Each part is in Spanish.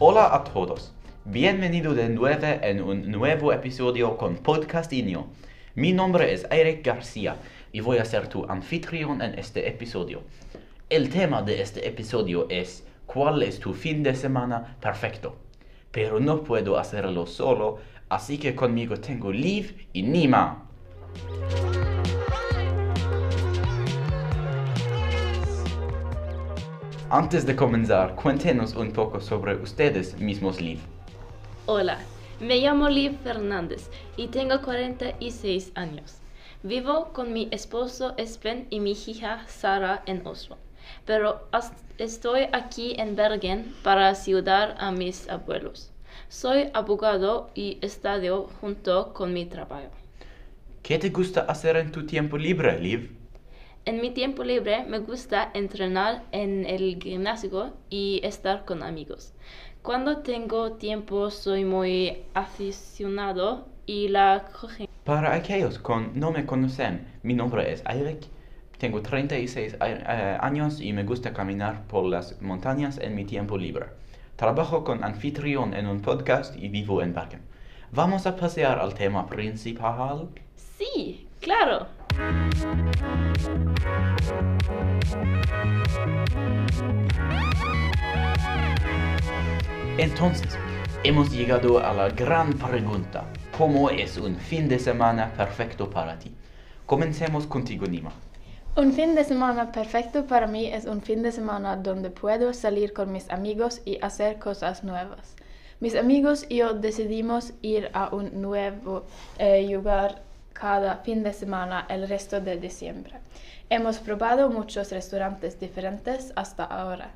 Hola a todos. Bienvenido de nuevo en un nuevo episodio con Podcastinho. Mi nombre es Eric García y voy a ser tu anfitrión en este episodio. El tema de este episodio es ¿Cuál es tu fin de semana perfecto? Pero no puedo hacerlo solo, así que conmigo tengo Liv y Nima. Antes de comenzar, cuéntenos un poco sobre ustedes mismos, Liv. Hola, me llamo Liv Fernández y tengo 46 años. Vivo con mi esposo Espen y mi hija Sara en Oslo, pero estoy aquí en Bergen para ayudar a mis abuelos. Soy abogado y estudio junto con mi trabajo. ¿Qué te gusta hacer en tu tiempo libre, Liv? En mi tiempo libre me gusta entrenar en el gimnasio y estar con amigos. Cuando tengo tiempo soy muy aficionado y la Para aquellos que no me conocen, mi nombre es Eric. Tengo 36 eh, años y me gusta caminar por las montañas en mi tiempo libre. Trabajo con anfitrión en un podcast y vivo en Bergen. ¿Vamos a pasear al tema principal? Sí, claro. Entonces, hemos llegado a la gran pregunta. ¿Cómo es un fin de semana perfecto para ti? Comencemos contigo, Nima. Un fin de semana perfecto para mí es un fin de semana donde puedo salir con mis amigos y hacer cosas nuevas. Mis amigos y yo decidimos ir a un nuevo eh, lugar cada fin de semana el resto de diciembre. Hemos probado muchos restaurantes diferentes hasta ahora.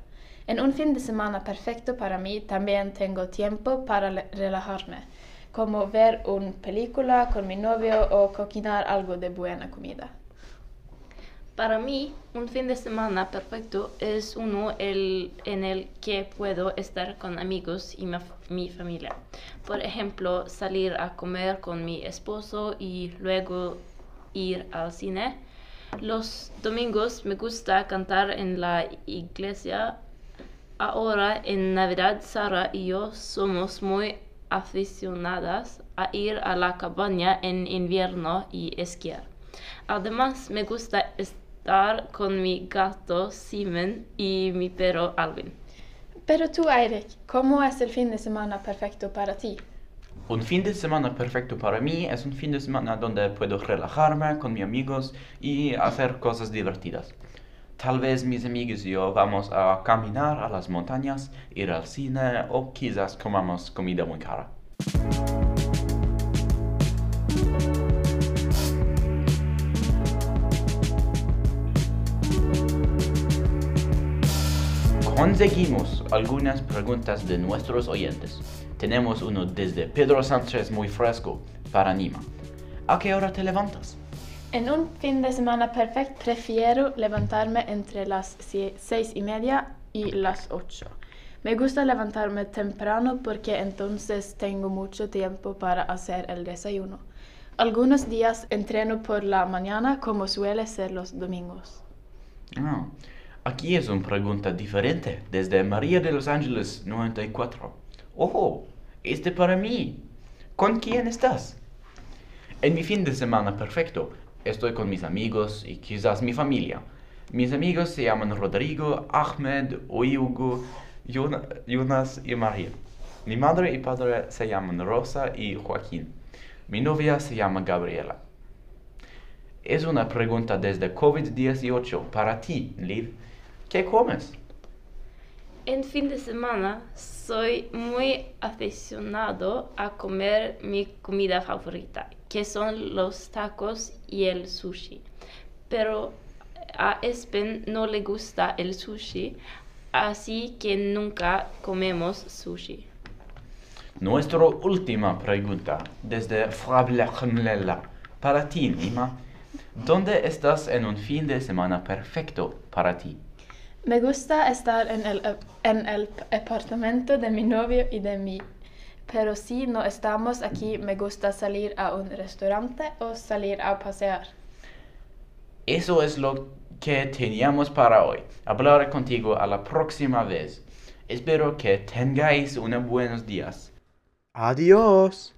En un fin de semana perfecto para mí también tengo tiempo para relajarme, como ver una película con mi novio o cocinar algo de buena comida. Para mí, un fin de semana perfecto es uno el, en el que puedo estar con amigos y mi familia. Por ejemplo, salir a comer con mi esposo y luego ir al cine. Los domingos me gusta cantar en la iglesia. Ahora en Navidad, Sara y yo somos muy aficionadas a ir a la cabaña en invierno y esquiar. Además, me gusta estar con mi gato Simon y mi perro Alvin. Pero tú, Eric, ¿cómo es el fin de semana perfecto para ti? Un fin de semana perfecto para mí es un fin de semana donde puedo relajarme con mis amigos y hacer cosas divertidas. Tal vez mis amigos y yo vamos a caminar a las montañas, ir al cine o quizás comamos comida muy cara. Conseguimos algunas preguntas de nuestros oyentes. Tenemos uno desde Pedro Sánchez muy fresco para Nima. ¿A qué hora te levantas? En un fin de semana perfecto prefiero levantarme entre las seis y media y las ocho. Me gusta levantarme temprano porque entonces tengo mucho tiempo para hacer el desayuno. Algunos días entreno por la mañana como suele ser los domingos. Ah. Aquí es una pregunta diferente desde María de los Ángeles 94. ¡Ojo! Este para mí. ¿Con quién estás? En mi fin de semana perfecto, estoy con mis amigos y quizás mi familia. Mis amigos se llaman Rodrigo, Ahmed, Hugo, Jonas y María. Mi madre y padre se llaman Rosa y Joaquín. Mi novia se llama Gabriela. Es una pregunta desde COVID-18 para ti, Liv. ¿Qué comes? En fin de semana soy muy aficionado a comer mi comida favorita, que son los tacos y el sushi. Pero a Espen no le gusta el sushi, así que nunca comemos sushi. Nuestra última pregunta desde Frablechnlela para ti, Nima. ¿Dónde estás en un fin de semana perfecto para ti? Me gusta estar en el, en el apartamento de mi novio y de mí. Pero si no estamos aquí, me gusta salir a un restaurante o salir a pasear. Eso es lo que teníamos para hoy. Hablaré contigo a la próxima vez. Espero que tengáis unos buenos días. Adiós.